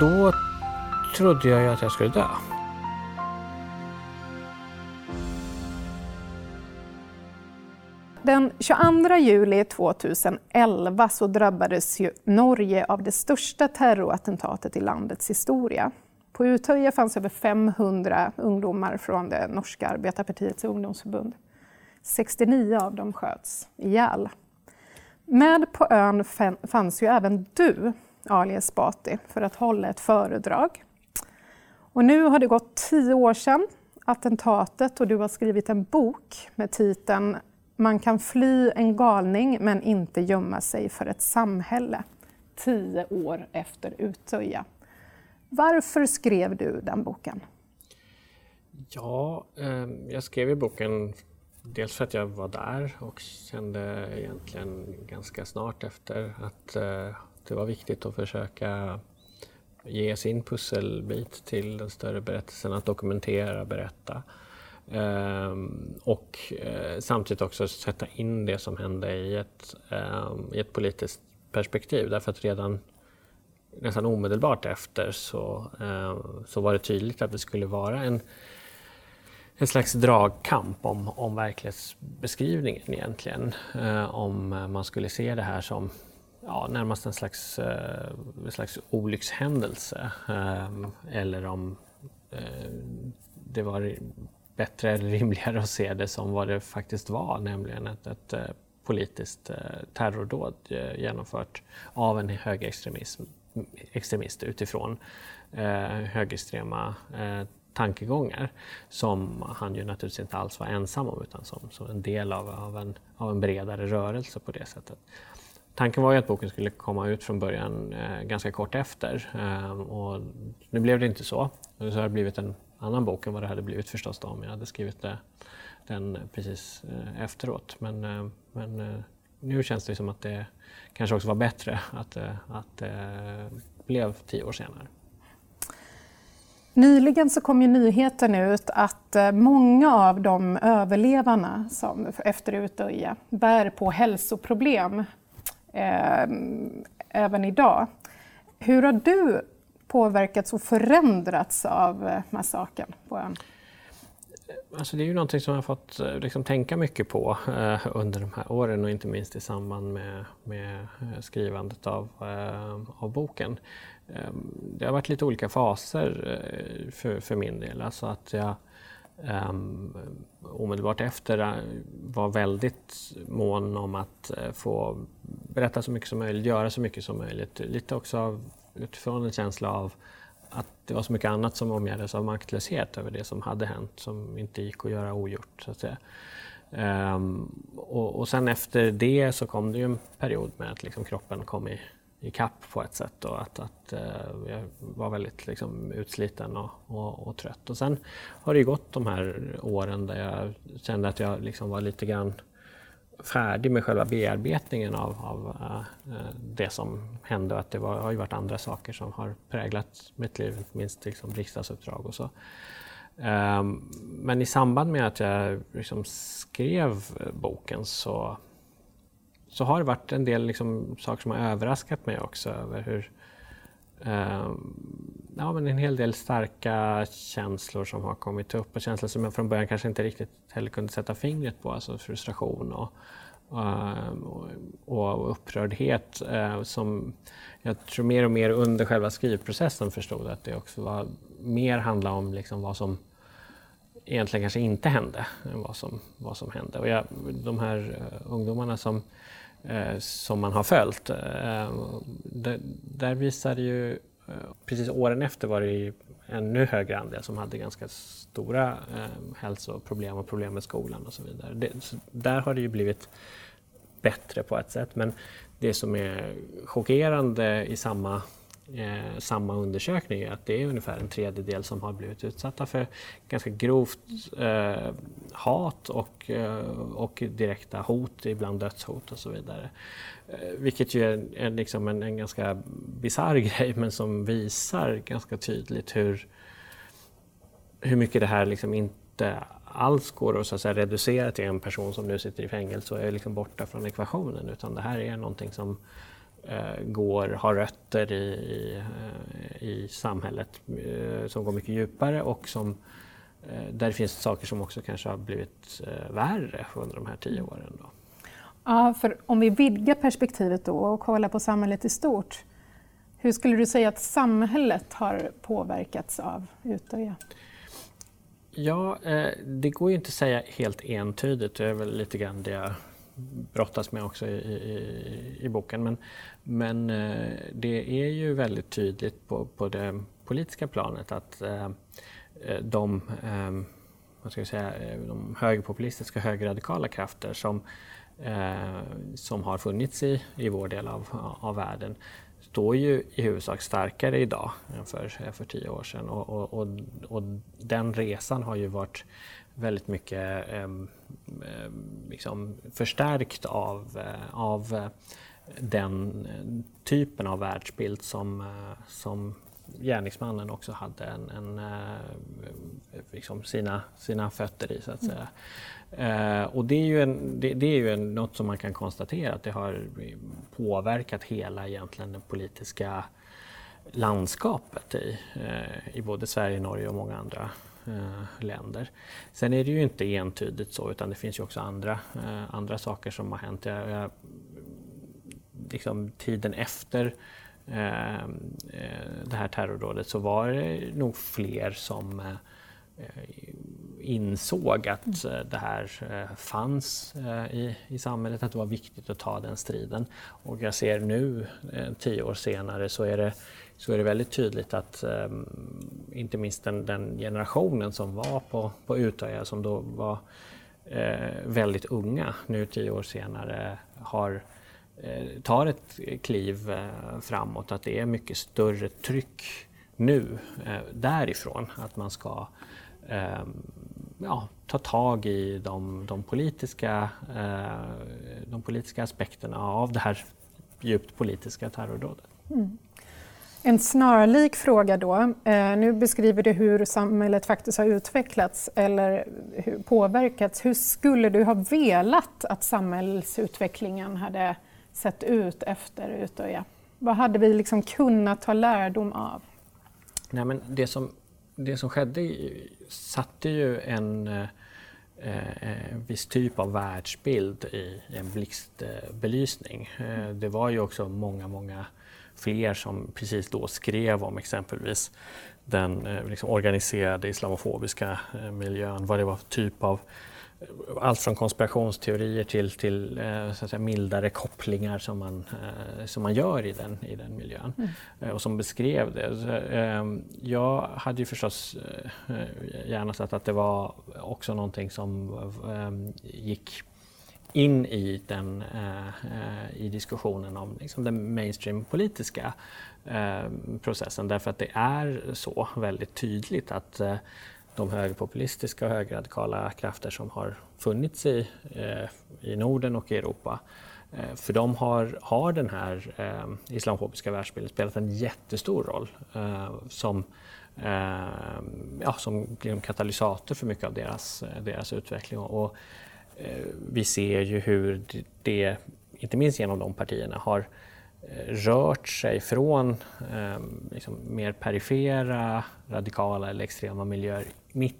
då trodde jag ju att jag skulle dö. Den 22 juli 2011 så drabbades ju Norge av det största terrorattentatet i landets historia. På Utöja fanns över 500 ungdomar från det norska arbetarpartiets ungdomsförbund. 69 av dem sköts ihjäl. Med på ön fanns ju även du, Ali Esbati, för att hålla ett föredrag. Och nu har det gått tio år sedan attentatet och du har skrivit en bok med titeln Man kan fly en galning men inte gömma sig för ett samhälle. Tio år efter Utöja. Varför skrev du den boken? Ja, ehm, jag skrev ju boken dels för att jag var där och kände egentligen ganska snart efter att eh, det var viktigt att försöka ge sin pusselbit till den större berättelsen, att dokumentera, berätta. Um, och uh, samtidigt också sätta in det som hände i ett, um, i ett politiskt perspektiv. Därför att redan nästan omedelbart efter så, ehm, så var det tydligt att det skulle vara en, en slags dragkamp om, om verklighetsbeskrivningen egentligen. Uh, om man skulle se det här som ja, närmast en slags, eh, en slags olyckshändelse. Ehm, eller om eh, det var bättre eller rimligare att se det som vad det faktiskt var, nämligen ett, ett eh, politiskt terrordåd genomfört av en högerextremist utifrån högerextrema tankegångar som han ju naturligtvis inte alls var ensam om utan som, som en del av, av, en, av en bredare rörelse på det sättet. Tanken var ju att boken skulle komma ut från början eh, ganska kort efter eh, och nu blev det inte så. Så har det blivit en annan bok än vad det hade blivit förstås då om jag hade skrivit det, den precis eh, efteråt. Men, eh, men eh, nu känns det som att det kanske också var bättre att, eh, att det blev tio år senare. Nyligen så kom ju nyheten ut att eh, många av de överlevarna som efter Utöja bär på hälsoproblem eh, även idag. Hur har du påverkats och förändrats av eh, massakern på ön? Alltså det är ju någonting som jag har fått eh, liksom, tänka mycket på eh, under de här åren och inte minst i samband med, med eh, skrivandet av, eh, av boken. Eh, det har varit lite olika faser för, för min del. Alltså att jag um, omedelbart efter eh, var väldigt mån om att eh, få berätta så mycket som möjligt, göra så mycket som möjligt. Lite också av, utifrån en känsla av att det var så mycket annat som omgärdades av maktlöshet över det som hade hänt som inte gick att göra ogjort. Så att säga. Um, och, och sen efter det så kom det ju en period med att liksom kroppen kom i i kapp på ett sätt och att, att eh, jag var väldigt liksom, utsliten och, och, och, trött. Och sen har det gått de här åren där jag kände att jag liksom var lite grann färdig med själva bearbetningen av, av uh, det som hände och att det var, har ju varit andra saker som har präglat mitt liv, inte minst liksom riksdagsuppdrag och så. Ehm, men i samband med att jag liksom skrev boken så så har det varit en del liksom, saker som har överraskat mig också över hur eh, ja, men en hel del starka känslor som har kommit upp och känslor som jag från början kanske inte riktigt heller kunde sätta fingret på, alltså frustration och, ehm, och, och upprördhet eh, som jag tror mer och mer under själva skrivprocessen förstod att det också var mer handlade om liksom vad som egentligen kanske inte hände än vad som, vad som hände. Och jag, de här eh, ungdomarna som eh, Eh, som man har följt. Eh, där, där visar ju, eh, precis åren efter var det ju ännu högre andel som hade ganska stora hälsoproblem och problem med skolan och så vidare. Det, så där har det ju blivit bättre på ett sätt men det som är chockerande i samma eh, samma undersökning är att det är ungefär en tredjedel som har blivit utsatta för ganska grovt eh, hat och, eh, och direkta hot, ibland dödshot och så vidare. Eh, vilket ju är, är liksom en, en ganska bisarr grej men som visar ganska tydligt hur, hur mycket det här liksom inte alls går att, så att säga, reducera till en person som nu sitter i fängelse och är liksom borta från ekvationen utan det här är någonting som Eh, går, har rötter i, i, i samhället eh, som går mycket djupare och som, eh, där det finns saker som också kanske har blivit eh, värre under de här tio åren. Då. Ja, för om vi vidgar perspektivet då och kollar på samhället i stort. Hur skulle du säga att samhället har påverkats av Utöja? Ja, det går ju inte att säga helt entydigt. Det är väl lite grann det jag brottas med också i, i, i boken. Men, men eh, det är ju väldigt tydligt på, på det politiska planet att eh, eh, de, vad ska jag säga, de högerpopulistiska högerradikala krafter som, som har funnits i, i vår del av, av världen står ju i huvudsak starkare idag än för, för tio år sedan. Och, och, och, och den resan har ju varit väldigt mycket eh, liksom förstärkt av, eh, av eh, den typen av världsbild som, eh, som gärningsmannen också hade en, en, liksom sina, sina fötter i så att säga. Mm. och det är ju, en, det, det, är ju en, något som man kan konstatera att det har påverkat hela egentligen det politiska landskapet i, i både Sverige, Norge och många andra eh, Eh, länder. Sen är det ju inte entydigt så utan det finns ju också andra, eh, andra saker som har hänt. Jag, jag, liksom, tiden efter eh, eh det här terrordådet så var det nog fler som eh, insåg att eh, det här eh, fanns eh, i, i samhället, att det var viktigt att ta den striden. Och jag ser nu, tio år senare, så är det så är det väldigt tydligt att ehm, inte minst den, den, generationen som var på, på Utöja som då var väldigt unga, nu tio år senare, har, tar ett kliv framåt. Att det är mycket större tryck nu därifrån att man ska ehm, ja, ta tag i de, de, politiska, de politiska aspekterna av det här djupt politiska terrordådet. Mm. En snarlik fråga då. Eh, nu beskriver du hur samhället faktiskt har utvecklats eller påverkats. Hur skulle du ha velat att samhällsutvecklingen hade sett ut efter Utöja? Vad hade vi liksom kunnat ta lärdom av? Nej, men det, som, det som skedde satte ju en eh, eh, viss typ av världsbild i en blixtbelysning. Eh, det var ju också många, många fler som precis då skrev om exempelvis den eh, liksom organiserade islamofobiska miljön, vad det var för typ av allt från konspirationsteorier till, till så att säga, mildare kopplingar som man, som man gör i den, i den miljön mm. och som beskrev det. Så, jag hade ju förstås gärna sett att det var också någonting som gick in i, den, eh, i diskussionen om liksom den mainstream-politiska eh, processen därför att det är så väldigt tydligt att eh, de högerpopulistiska och högerradikala krafter som har funnits i, eh, i Norden och i Europa eh, för de har, har den här eh, islamofobiska världsbilden spelat en jättestor roll eh, som eh, ja, som katalysator för mycket av deras, eh, deras utveckling. Och, Eh, vi ser ju hur det, inte minst genom de partierna, har rört sig från eh, liksom mer perifera, radikala eller extrema miljöer mitt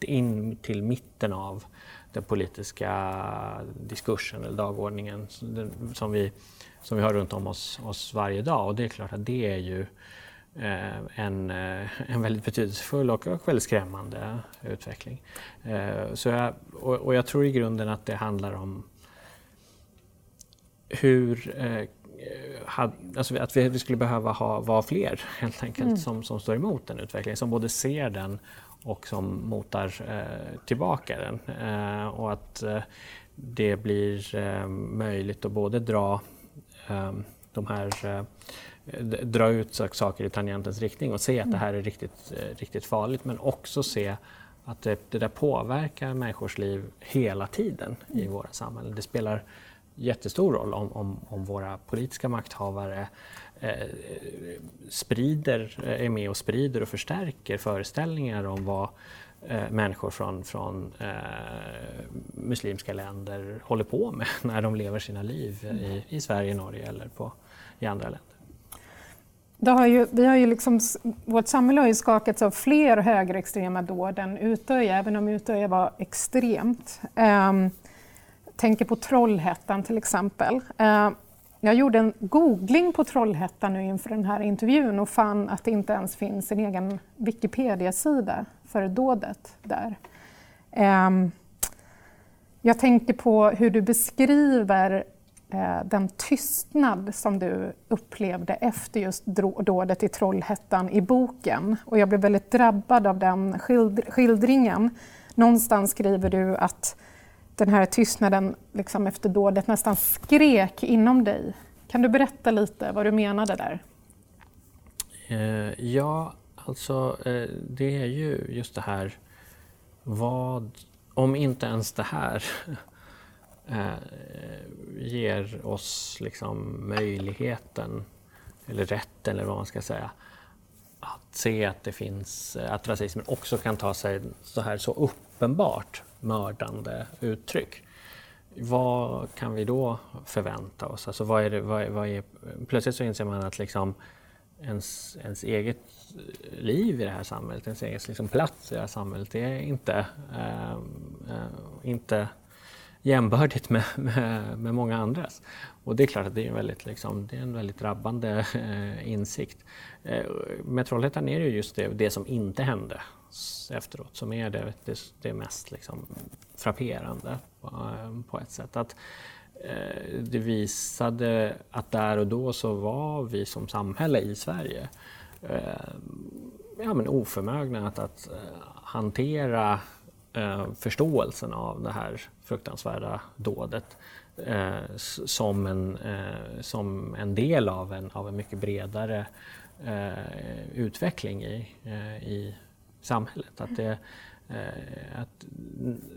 in till mitten av den politiska diskursen eller dagordningen som vi, som vi har runt om oss, oss varje dag. Och det är klart att det är ju Eh, en, eh, en väldigt betydelsefull och, och väldigt skrämmande utveckling. Eh, så jag, och, och, jag tror i grunden att det handlar om hur alltså att vi, skulle behöva ha, vara fler helt enkelt mm. som, som står emot den utvecklingen, som både ser den och som motar eh, tillbaka den. Eh, och att eh, det blir möjligt att både dra de här dra ut saker i tangentens riktning och se att det här är riktigt, riktigt farligt men också se att det, det där påverkar människors liv hela tiden i mm. våra samhällen. Det spelar jättestor roll om, om, om våra politiska makthavare sprider, är med och sprider och förstärker föreställningar om vad eh, människor från, från eh, muslimska länder håller på med när de lever sina liv i, i Sverige, Norge eller på, i andra länder. har ju, vi har ju liksom, vårt samhälle har ju skakats av fler högerextrema dåd än Utöja, även om Utöja var extremt. Um, tänker på Trollhättan till exempel. Uh, jag gjorde en googling på Trollhättan nu inför den här intervjun och fann att det inte ens finns en egen Wikipedia-sida för dådet där. Ehm, jag tänker på hur du beskriver eh, den tystnad som du upplevde efter just dådet i Trollhättan i boken. Och jag blev väldigt drabbad av den skildringen. Någonstans skriver du att den här tystnaden liksom efter dådet nästan skrek inom dig. Kan du berätta lite vad du menade där? Eh, ja, alltså eh, det är ju just det här vad, om inte ens det här eh, ger oss liksom möjligheten, eller rätten eller vad man ska säga, att se att det finns, eh, att rasismen också kan ta sig så här så uppenbart mördande uttryck. Vad kan vi då förvänta oss? Alltså vad är det, vad är, vad är, plötsligt så inser man att liksom ens, ens eget liv i det här samhället, ens egen liksom plats i det här samhället, det är inte, äh, äh, inte jämbördigt med, med, med, många andras. Och det är klart att det är en väldigt, liksom, det är en väldigt drabbande eh, insikt. Eh, med Trollhättan är det ju just det, det som inte hände efteråt som är det, det, det mest liksom, frapperande på, eh, på ett sätt. Att, eh, det visade att där och då så var vi som samhälle i Sverige eh, ja, men oförmögna att, att eh, hantera eh, förståelsen av det här fruktansvärda dådet eh, som, en, som en del av en, av en mycket bredare utveckling i, i samhället. Att det, eh, att,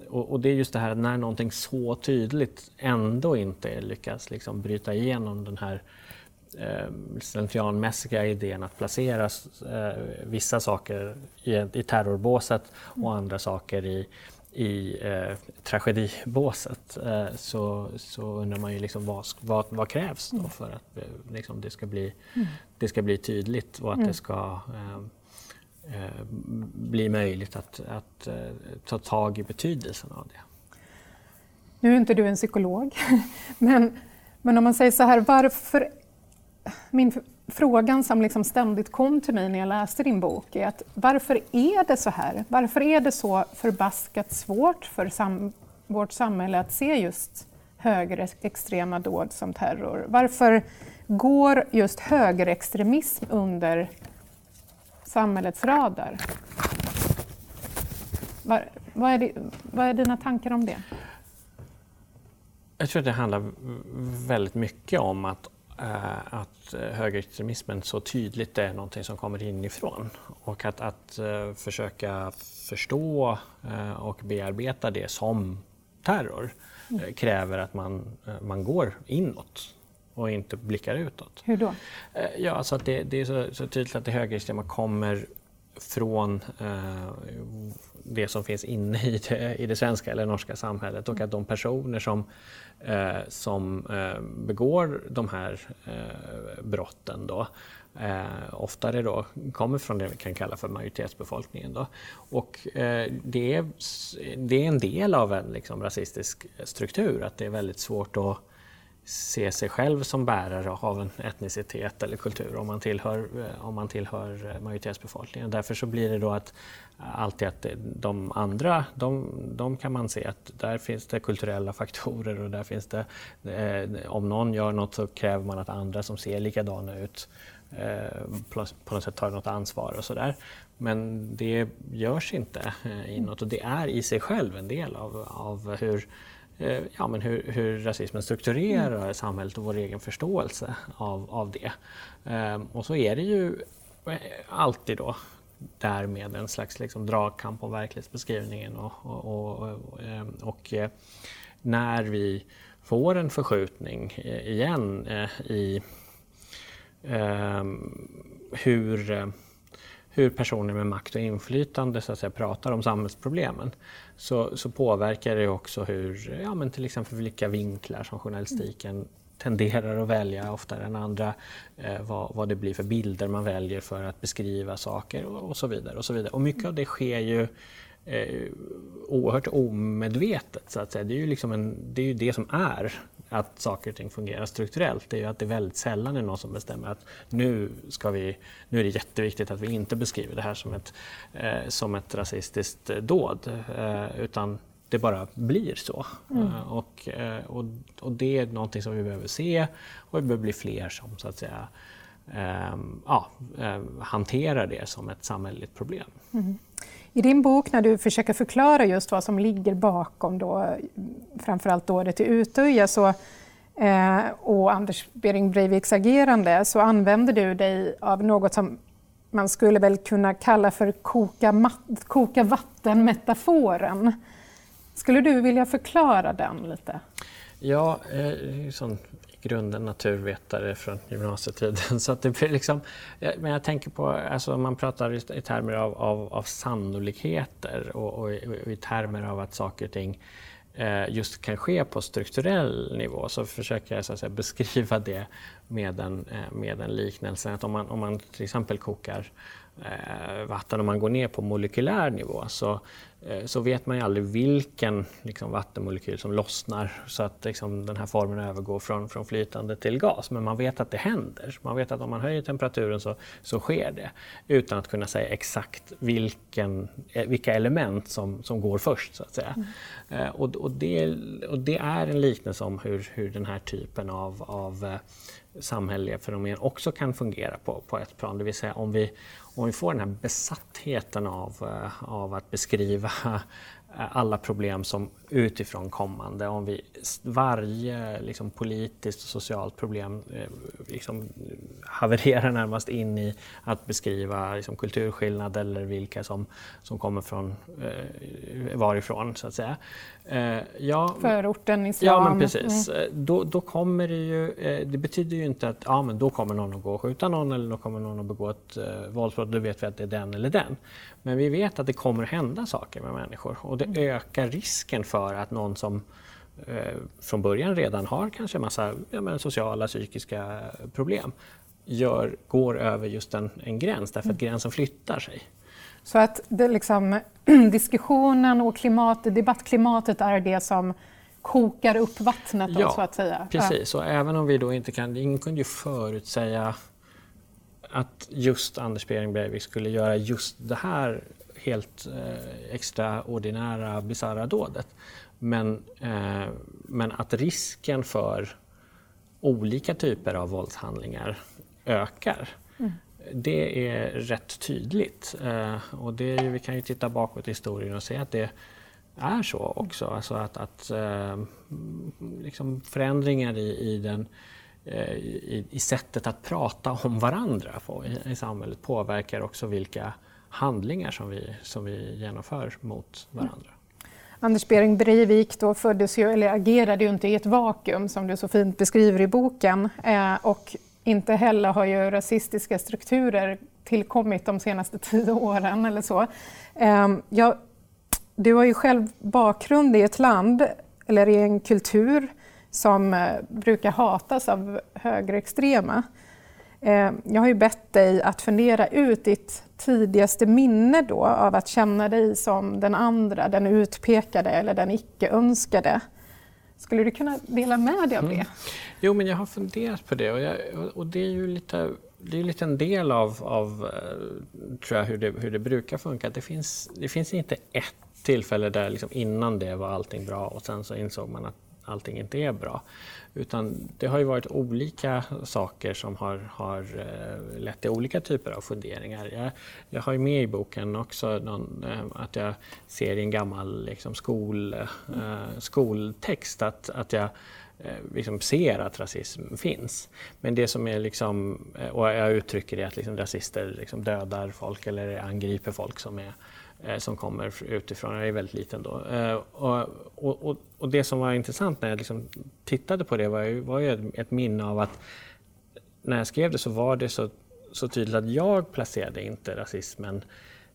och, och, det är just det här när någonting så tydligt ändå inte lyckas liksom bryta igenom den här eh, slentrianmässiga idén att placera eh, vissa saker i, i terrorbåset och andra saker i, i eh, tragedibåset eh, så, så undrar man ju liksom vad, vad, vad krävs då för att liksom det, ska bli, mm. det ska bli tydligt och att mm. det ska Eh, bli möjligt att, att eh, ta tag i betydelsen av det. Nu är inte du en psykolog, men, men om man säger så här, varför min frågan som liksom ständigt kom till mig när jag läste din bok är att varför är det så här? Varför är det så förbaskat svårt för sam vårt samhälle att se just högerextrema dåd som terror? Varför går just högerextremism under samhällets radar? Var, vad, är vad är dina tankar om det? Jag tror att det handlar väldigt mycket om att Eh, att högerextremismen så tydligt är någonting som kommer inifrån. Och att, att uh, försöka förstå uh, och bearbeta det som terror mm. kräver att man, man går inåt och inte blickar utåt. Hur då? Ja, alltså att det, det är så, så, tydligt att det högerextrema kommer från det som finns inne i det, i det svenska eller norska samhället och att de personer som, eh, som eh, begår de här eh, brotten då, eh, oftare då kommer från det vi kan kalla för majoritetsbefolkningen. Då. Och eh, det, är, det är en del av en liksom, rasistisk struktur, att det är väldigt svårt att se sig själv som bärare av en etnicitet eller kultur om man tillhör, eh, om man tillhör eh, majoritetsbefolkningen. Därför så blir det då att alltid att de andra, de, de, kan man se att där finns det kulturella faktorer och där finns det, eh, om någon gör något så kräver man att andra som ser likadana ut eh, på något sätt tar något ansvar och sådär. Men det görs inte eh, inåt och det är i sig själv en del av, av hur, eh, ja, men hur, hur rasismen strukturerar mm. samhället och vår egen förståelse av, av det. Eh, och så är det ju eh, alltid då därmed en slags liksom dragkamp om verklighetsbeskrivningen. Och, och, och, och, ehm, eh, när vi får en förskjutning eh, igen eh, i ehm, hur, hur personer med makt och inflytande så att säga, pratar om samhällsproblemen så, så påverkar det också hur, ja, men till exempel vilka vinklar som journalistiken tenderar att välja oftare än andra, eh, vad, vad, det blir för bilder man väljer för att beskriva saker och, och så vidare. Och så vidare. Och mycket av det sker ju eh, oerhört omedvetet. Så att säga. Det, är ju liksom en, det är ju det som är att saker och ting fungerar strukturellt. Det är ju att det väldigt sällan är någon som bestämmer att nu, ska vi, nu är det jätteviktigt att vi inte beskriver det här som ett, eh, som ett rasistiskt dåd. Eh, utan det bara blir så. Mm. Uh, och, uh, och, och, det är någonting som vi behöver se och vi behöver bli fler som så att säga um, ja, uh, hanterar det som ett samhälleligt problem. Mm. I din bok när du försöker förklara just vad som ligger bakom då, framförallt dådet i Utöja så, eh, och Anders Behring Breiviks agerande så använder du dig av något som man skulle väl kunna kalla för koka, koka vatten-metaforen. Skulle du vilja förklara den lite? Ja, eh, är grunden naturvetare från gymnasietiden. Så att det blir liksom, men jag tänker på, alltså man pratar i termer av, av, av sannolikheter och, och, och, i termer av att saker och ting eh, just kan ske på strukturell nivå så försöker jag så att säga, beskriva det med en, eh, med en liknelse. Att om man, om man till exempel kokar eh, vatten, om man går ner på molekylär nivå så Eh, så vet man ju aldrig vilken liksom, vattenmolekyl som lossnar så att liksom, den här formen övergår från, från flytande till gas. Men man vet att det händer. Man vet att om man höjer temperaturen så, så sker det utan att kunna säga exakt vilken, eh, vilka element som, som går först. så att säga. Mm. Eh, och, och, det, och det är en liknelse om hur, hur den här typen av, av samhälleliga fenomen också kan fungera på, på ett plan. Det vill säga om vi, om vi får den här besattheten av, eh, av att beskriva alla problem som utifrån kommande. Om vi varje liksom, politiskt och socialt problem eh, liksom, havererar närmast in i att beskriva liksom, kulturskillnad eller vilka som, som kommer från eh, varifrån så att säga. Eh, ja, Förorten, islam. Ja men precis. Mm. Då, då kommer det ju, eh, det betyder ju inte att ja, men då kommer någon att gå och skjuta någon eller då kommer någon att begå ett eh, våldsbrott. Då vet vi att det är den eller den. Men vi vet att det kommer hända saker med människor och det mm. ökar risken för att någon som eh, från början redan har kanske en massa ja, men, sociala, psykiska problem gör, går över just en, en gräns därför att mm. gränsen flyttar sig. Så att det liksom, diskussionen och klimat, debattklimatet är det som kokar upp vattnet då, ja, så att säga? precis. Ja. Och även om vi då inte kan, ingen kunde ju förutsäga att just Anders Behring Breivik skulle göra just det här helt eh, extraordinära, bisarra dådet. Men, eh, men att risken för olika typer av våldshandlingar ökar. Mm. Det är rätt tydligt. Eh, och det, vi kan ju titta bakåt i historien och se att det är så också. Alltså att, att eh, liksom förändringar i, i den Eh, i, i sättet att prata om varandra i, i, samhället påverkar också vilka handlingar som vi, som vi genomför mot varandra. Mm. Anders Behring Breivik då föddes ju, eller agerade ju inte i ett vakuum som du så fint beskriver i boken. Eh, och inte heller har ju rasistiska strukturer tillkommit de senaste tio åren eller så. Eh, jag, du har ju själv bakgrund i ett land, eller i en kultur, som eh, brukar hatas av högerextrema. Eh, jag har ju bett dig att fundera ut ditt tidigaste minne då av att känna dig som den andra, den utpekade eller den icke-önskade. Skulle du kunna dela med dig av det? Mm. Jo, men jag har funderat på det och, jag, och det är ju lite, det är lite en del av, av eh, tror jag, hur, det, hur det brukar funka. Det finns, det finns inte ett tillfälle där liksom innan det var allting bra och sen så insåg man att allting inte är bra. Utan det har ju varit olika saker som har, har eh, lett till olika typer av funderingar. Jag, jag har ju med i boken också någon, eh, att jag ser i en gammal liksom, skol, eh, skoltext att, att jag eh, liksom ser att rasism finns. Men det som är liksom, och jag uttrycker det att liksom rasister liksom dödar folk eller angriper folk som är Eh, Eh, som kommer utifrån. Jag är väldigt liten då. Eh, och, och, och, det som var intressant när jag liksom tittade på det var ju, var ju ett minne av att när jag skrev det så var det så, så tydligt att jag placerade inte rasismen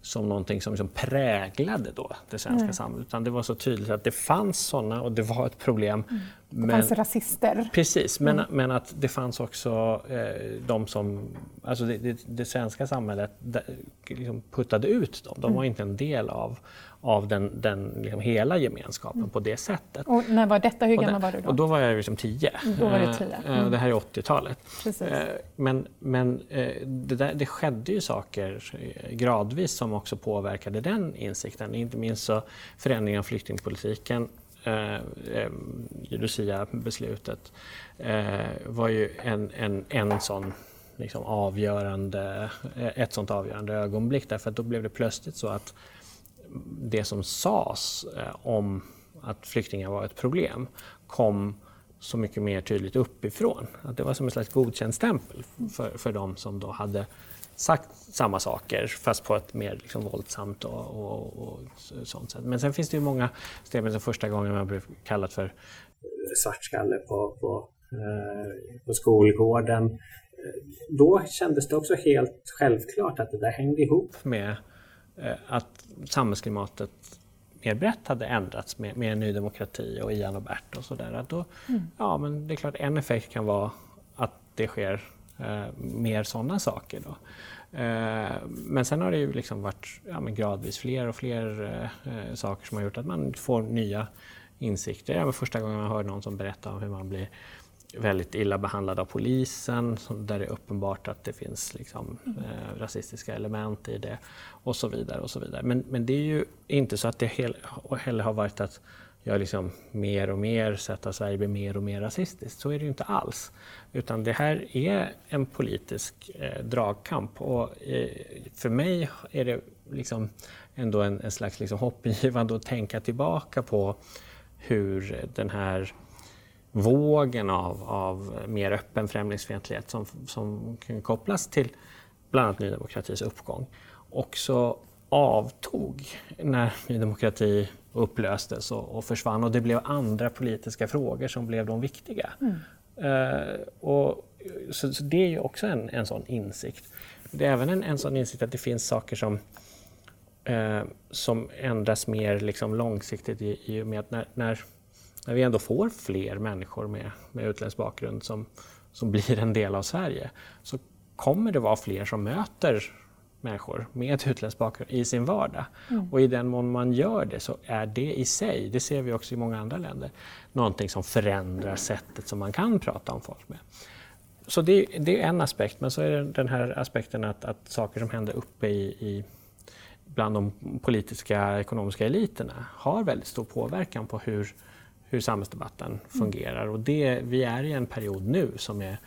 som någonting som liksom präglade då det svenska mm. samhället. Utan det var så tydligt att det fanns sådana och det var ett problem. Mm. det men, fanns rasister. Precis, men, mm. men att det fanns också eh, de som, alltså det, det, det svenska samhället där, liksom puttade ut dem. De mm. var inte en del av, av den, den liksom hela gemenskapen mm. på det sättet. Och när var detta? Hur gammal var du då? Och då var jag liksom tio. Då var du tio. Eh, mm. Det här är 80-talet. Eh, men men eh, det, där, det skedde ju saker gradvis som också påverkade den insikten. Inte minst så förändringen av flyktingpolitiken eh, Lucia-beslutet eh, var ju en, en, en sån liksom avgörande, ett sånt avgörande ögonblick därför att då blev det plötsligt så att det som sades eh, om att flyktingar var ett problem kom så mycket mer tydligt uppifrån. Att det var som en slags godkänd stämpel för, för de som då hade sagt samma saker fast på ett mer liksom våldsamt och, och, och sånt sätt. Men sen finns det ju många ställen som första gången man blev kallad för svartskalle på, på, eh, på skolgården. Då kändes det också helt självklart att det där hängde ihop med att samhällsklimatet mer brett hade ändrats med, med Ny Demokrati och Ian och Bert och sådär. mm. Ja, men det är klart en effekt kan vara att det sker eh, mer sådana saker. Då. Eh, men sen har det ju liksom varit ja, gradvis fler och fler eh, saker som har gjort att man får nya insikter. Ja, första gången man hör någon som berättar om hur man blir väldigt illa behandlad av polisen, där det är uppenbart att det finns liksom, eh, rasistiska element i det och så vidare. och så vidare. Men, men det är ju inte så att det heller har varit att jag liksom mer och mer sett att Sverige blir mer och mer rasistiskt. Så är det ju inte alls. Utan det här är en politisk eh, dragkamp och eh, för mig är det liksom ändå en, en slags liksom hoppgivande att tänka tillbaka på hur den här vågen av, av mer öppen främlingsfientlighet som, som kan kopplas till bland annat Ny Demokratis uppgång också avtog när Ny Demokrati upplöstes och, och försvann och det blev andra politiska frågor som blev de viktiga. Mm. Uh, och, så, så, det är ju också en, en sån insikt. Det är även en, en sån insikt att det finns saker som, uh, som ändras mer liksom långsiktigt i, i och med att när, när, när vi ändå får fler människor med, med utländsk bakgrund som, som blir en del av Sverige så kommer det vara fler som möter människor med utländsk bakgrund i sin vardag. Mm. Och i den mån man gör det så är det i sig, det ser vi också i många andra länder, någonting som förändrar sättet som man kan prata om folk med. Så det, det är en aspekt, men så är det den här aspekten att, att saker som händer uppe i, i bland de politiska ekonomiska eliterna har väldigt stor påverkan på hur, hur samhällsdebatten mm. fungerar. Och det, vi är i en period nu som är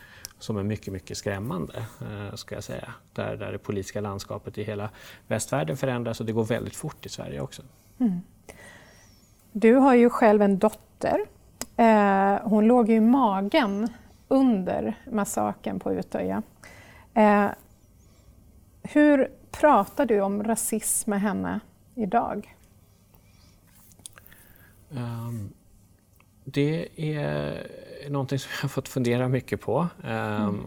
som är mycket, mycket skrämmande, eh, ska jag säga. Där, där det politiska landskapet i hela västvärlden förändras och det går väldigt fort i Sverige också. Mm. Du har ju själv en dotter. Eh, hon låg ju i magen under massakern på Utöja. Eh, hur pratar du om rasism med henne idag? Um, det är någonting som jag har fått fundera mycket på mm.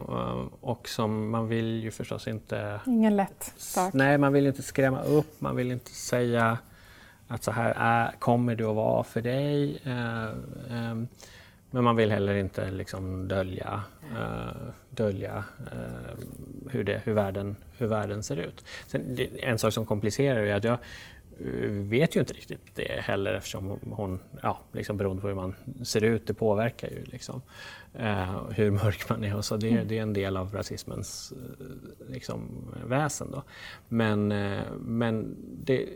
och som man vill ju förstås inte... Ingen lätt sak. Nej, man vill inte skrämma upp, man vill inte säga att så här är, kommer det att vara för dig. Ehm, ehm, men man vill heller inte liksom dölja, uh, dölja uh, hur, det, hur, världen, hur världen ser ut. Sen, en sak som komplicerar är att jag vet ju inte riktigt det heller eftersom hon, ja, liksom beroende på hur man ser ut, det påverkar ju liksom, eh, hur mörk man är. Och så det, det är en del av rasismens eh, liksom, väsen. Då. Men, eh, men det,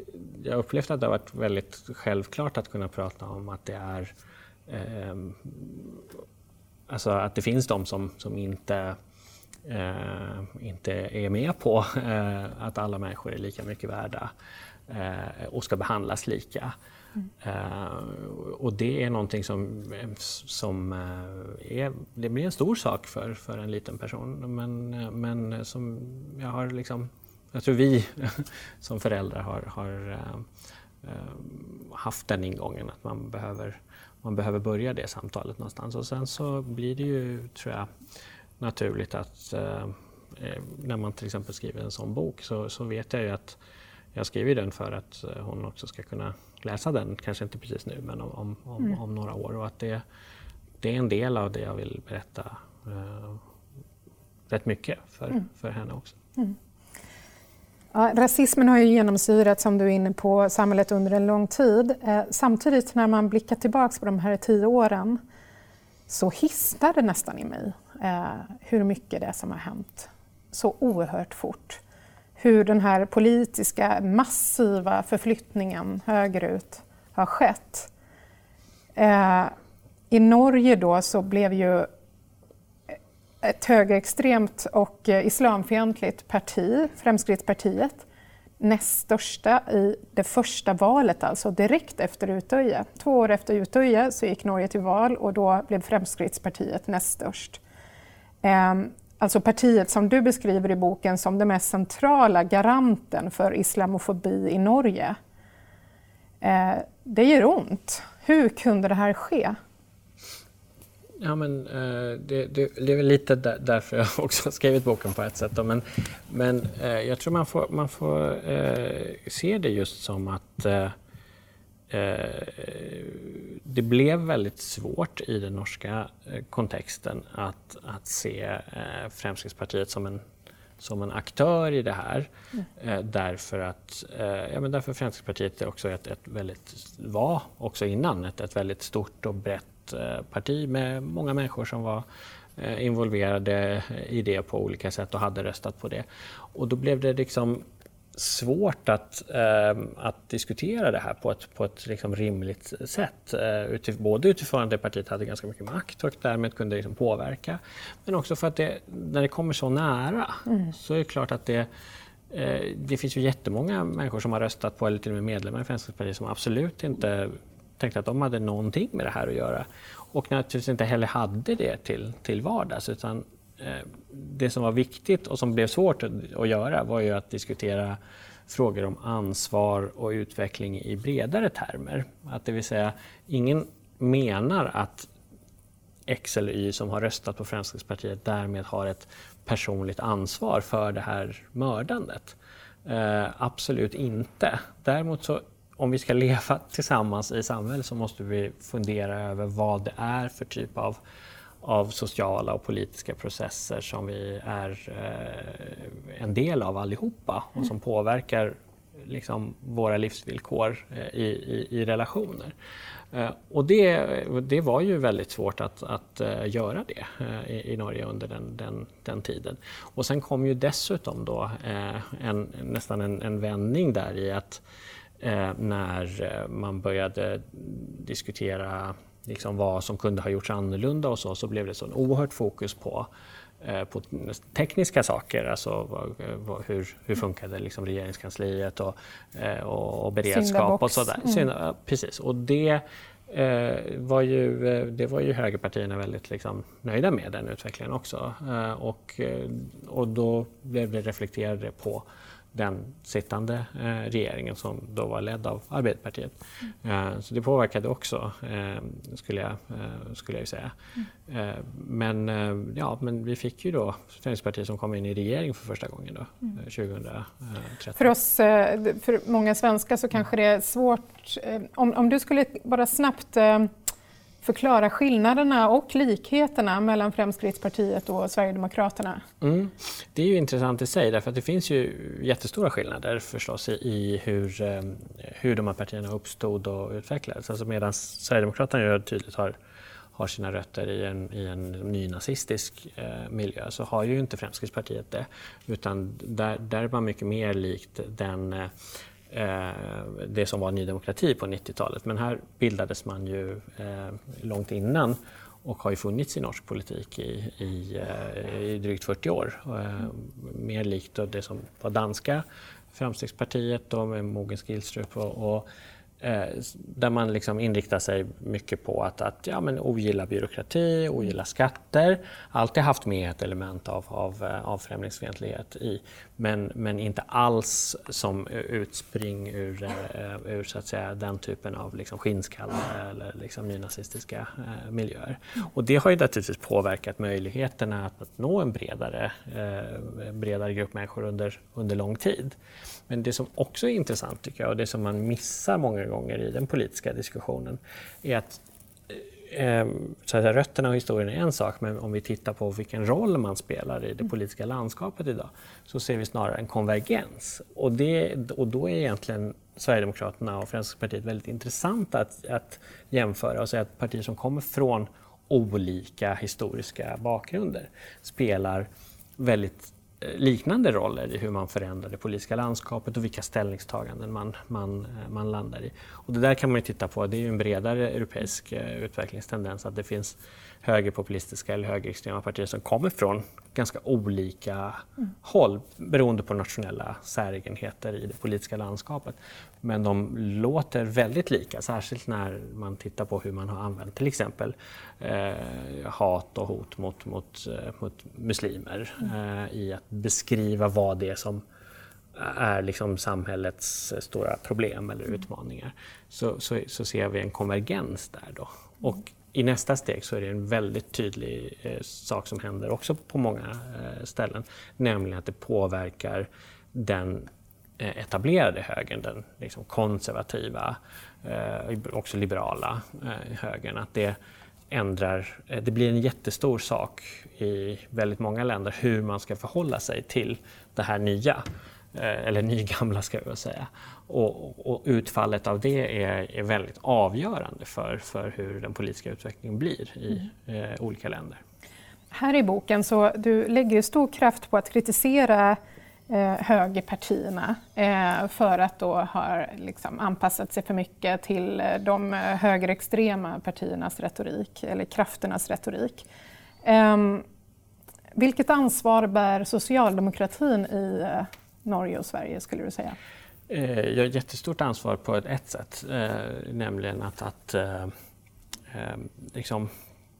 jag upplevt att det har varit väldigt självklart att kunna prata om att det är eh, alltså att det finns de som, som inte eh, inte är med på eh, att alla människor är lika mycket värda eh, Eh, och ska behandlas lika. Mm. Uh, och det är någonting som, som uh, är, det blir en stor sak för, för en liten person. Men, uh, men som jag har liksom, jag tror vi som föräldrar har, har haft den ingången att man behöver, man behöver börja det samtalet någonstans. Och sen så blir det ju, tror jag, naturligt att när man till exempel skriver en sån bok så, så vet jag ju att jag skriver den för att eh, hon också ska kunna läsa den, kanske inte precis nu men om, om, mm. om några år. Och att det, det är en del av det jag vill berätta eh, rätt mycket för, mm. för henne också. Mm. Ja, rasismen har ju genomsyrat, som du är inne på, samhället under en lång tid. Eh, samtidigt när man blickar tillbaka på de här tio åren så hissnar det nästan i mig eh, hur mycket det är som har hänt så oerhört fort. Hur den här politiska massiva förflyttningen högerut har skett. Eh, I Norge då så blev ju ett högerextremt och eh, islamfientligt parti, Fremskrittspartiet, näst största i det första valet, alltså direkt efter Utöje. Två år efter Utöje så gick Norge till val och då blev Fremskrittspartiet näst störst. Ehm, Alltså partiet som du beskriver i boken som den mest centrala garanten för islamofobi i Norge. Eh, det gör ont. Hur kunde det här ske? Ja, men, eh, det, det, det, är väl lite där, därför jag också har skrivit boken på ett sätt. Då. Men, men eh, jag tror man får, man får eh, se det just som att eh det blev väldigt svårt i den norska eh, kontexten att, att se eh, Fremskrittspartiet som en som en aktör i det här. Mm. Eh, därför att eh, ja, men därför Fremskrittspartiet är också ett, ett väldigt, var också innan ett, ett väldigt stort och brett Eh, parti med många människor som var eh, involverade i det på olika sätt och hade röstat på det. Och då blev det liksom svårt att, eh, att diskutera det här på ett, på ett liksom rimligt sätt. Eh, utif både utifrån att det partiet hade ganska mycket makt och därmed kunde liksom påverka. Men också för att det, när det kommer så nära mm. så är det klart att det eh, det finns ju jättemånga människor som har röstat på eller till och med medlemmar i Fremskrittspartiet som absolut inte tänkte att de hade någonting med det här att göra. Och naturligtvis inte heller hade det till, till vardags. Utan, Eh, det som var viktigt och som blev svårt att, göra var ju att diskutera frågor om ansvar och utveckling i bredare termer. Att det vill säga, ingen menar att X eller Y som har röstat på Fremskrittspartiet därmed har ett personligt ansvar för det här mördandet. Eh, absolut inte. Däremot så om vi ska leva tillsammans i samhället så måste vi fundera över vad det är för typ av, av sociala och politiska processer som vi är eh, en del av allihopa och som påverkar liksom, våra livsvillkor eh, i, i, i, relationer. Eh, och det, det var ju väldigt svårt att, att uh, göra det i, i, Norge under den, den, den, tiden. Och sen kom ju dessutom då en, nästan en, en vändning där i att eh, när eh, man började diskutera liksom vad som kunde ha gjorts annorlunda och så, så blev det så en oerhört fokus på eh, på tekniska saker, alltså vad, hur, hur funkade liksom regeringskansliet och, eh, och, och beredskap och sådär. Mm. Precis, och det eh, var ju, det var ju högerpartierna väldigt liksom, nöjda med den utvecklingen också. Och, och då blev det reflekterade på den sittande eh, regeringen som då var ledd av Arbeiderpartiet. Mm. Eh, så det påverkade också, eh, skulle, jag, skulle jag säga. Mm. Men, ja, men vi fick ju då Fremskrittspartiet som kom in i regering för första gången då, mm. 2013. För oss, för många svenskar så kanske det är svårt, om, om du skulle bara snabbt förklara skillnaderna och likheterna mellan Fremskrittspartiet och Sverigedemokraterna? Mm. Det är ju intressant i sig därför att det finns ju jättestora skillnader förstås i hur, eh, hur de här partierna uppstod och utvecklades. Alltså medan Sverigedemokraterna ju tydligt har har sina rötter i en, i en nynazistisk eh, miljö så har ju inte Fremskrittspartiet det. Utan där, där är man mycket mer likt den Eh, Eh, det som var Ny Demokrati på 90-talet. Men här bildades man ju eh, långt innan och har ju funnits i norsk politik i, i, eh, i drygt 40 år. Eh, mer likt det som var danska Framstegspartiet då med Mogens Gilstrup och, och Eh, där man liksom inriktar sig mycket på att, att ja, men ogilla byråkrati, ogilla skatter. Alltid haft med ett element av, av, eh, av främlingsfientlighet i. Men, men inte alls som utspring ur, eh, ur så att säga, den typen av liksom skinnskalle eller liksom nynazistiska miljöer. Och det har ju naturligtvis påverkat möjligheterna att, att nå en bredare, bredare grupp människor under, under lång tid. Men det som också är intressant tycker jag och det som man missar många gånger i den politiska diskussionen är att eh, så att rötterna och historien är en sak, men om vi tittar på vilken roll man spelar i det politiska landskapet idag så ser vi snarare en konvergens. Och, det, och då är egentligen Sverigedemokraterna och Fremskrittspartiet väldigt intressanta att, att jämföra och säga att partier som kommer från olika historiska bakgrunder spelar väldigt eh, liknande roller i hur man förändrar det politiska landskapet och vilka ställningstaganden man, man, eh, man landar i. Och det där kan man ju titta på, det är ju en bredare europeisk eh, utvecklingstendens att det finns högerpopulistiska eller högerextrema partier som kommer från ganska olika mm. håll beroende på nationella säregenheter i det politiska landskapet. Men de låter väldigt lika, särskilt när man tittar på hur man har använt till exempel eh, hat och hot mot, mot, eh, mot muslimer eh, i att beskriva vad det är som är liksom samhällets stora problem eller mm. utmaningar. Så, så, så ser vi en konvergens där då. Och i nästa steg så är det en väldigt tydlig eh, sak som händer också på många eh, ställen, nämligen att det påverkar den etablerade högern, den liksom konservativa, eh, också liberala eh, högern. Att det ändrar, eh, det blir en jättestor sak i väldigt många länder hur man ska förhålla sig till det här nya. Eh, eller nygamla ska jag säga. Och, och, utfallet av det är, är, väldigt avgörande för, för hur den politiska utvecklingen blir i mm. eh, olika länder. Här i boken så du lägger stor kraft på att kritisera eh, högerpartierna eh, för att då ha liksom, anpassat sig för mycket till eh, de eh, högerextrema partiernas retorik, eller krafternas retorik. Eh, vilket ansvar bär socialdemokratin i eh, Norge och Sverige skulle du säga? Eh, jag har jättestort ansvar på ett sätt, eh, nämligen att, att eh, eh liksom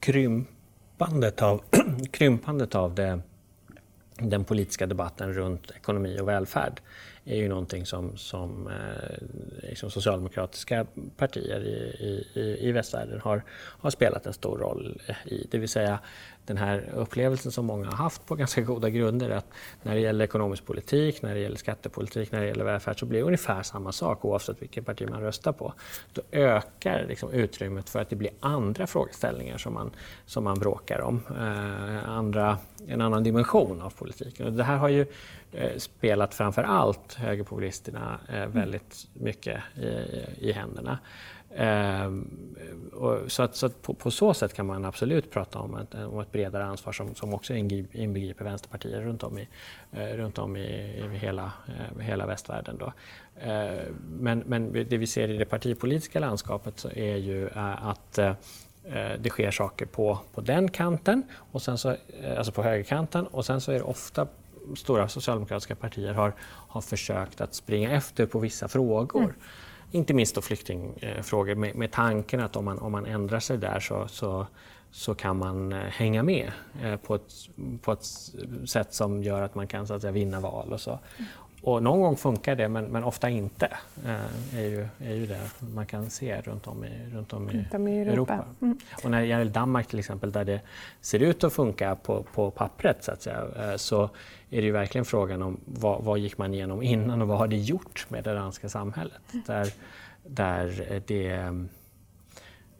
krympandet av, krympandet av det, den politiska debatten runt ekonomi och välfärd är ju någonting som, som eh, liksom socialdemokratiska partier i, i, i västvärlden har, har spelat en stor roll i. Det vill säga den här upplevelsen som många har haft på ganska goda grunder att när det gäller ekonomisk politik, när det gäller skattepolitik, när det gäller välfärd så blir det ungefär samma sak oavsett vilket parti man röstar på. Då ökar liksom utrymmet för att det blir andra frågeställningar som man, som man bråkar om. Eh, andra, en annan dimension av politiken. Och det här har ju Eh, spelat framför allt högerpopulisterna eh, väldigt mycket i, i händerna. Ehm, så att, så att på, på, så sätt kan man absolut prata om ett, om ett bredare ansvar som, som också inbegriper vänsterpartier runt om i, eh, runt om i, i hela, eh, hela västvärlden. Då. Eh, men, men det vi ser i det partipolitiska landskapet är ju eh, att eh, det sker saker på, på den kanten, och sen så, alltså på högerkanten och sen så är det ofta stora socialdemokratiska partier har, har försökt att springa efter på vissa frågor. Mm inte minst då flyktingfrågor med, med tanken att om man, om man ändrar sig där så, så, så kan man eh, hänga med eh, på ett, på ett sätt som gör att man kan så att säga, vinna val och så. Och någon gång funkar det men, men ofta inte. Eh, är, ju, är ju det man kan se runt om i, runt om i, i Europa. Europa. Mm. Och när det gäller Danmark till exempel där det ser ut att funka på, på pappret så, att säga, eh, så är det ju verkligen frågan om vad, vad, gick man igenom innan och vad har det gjort med det danska samhället? Där, där det,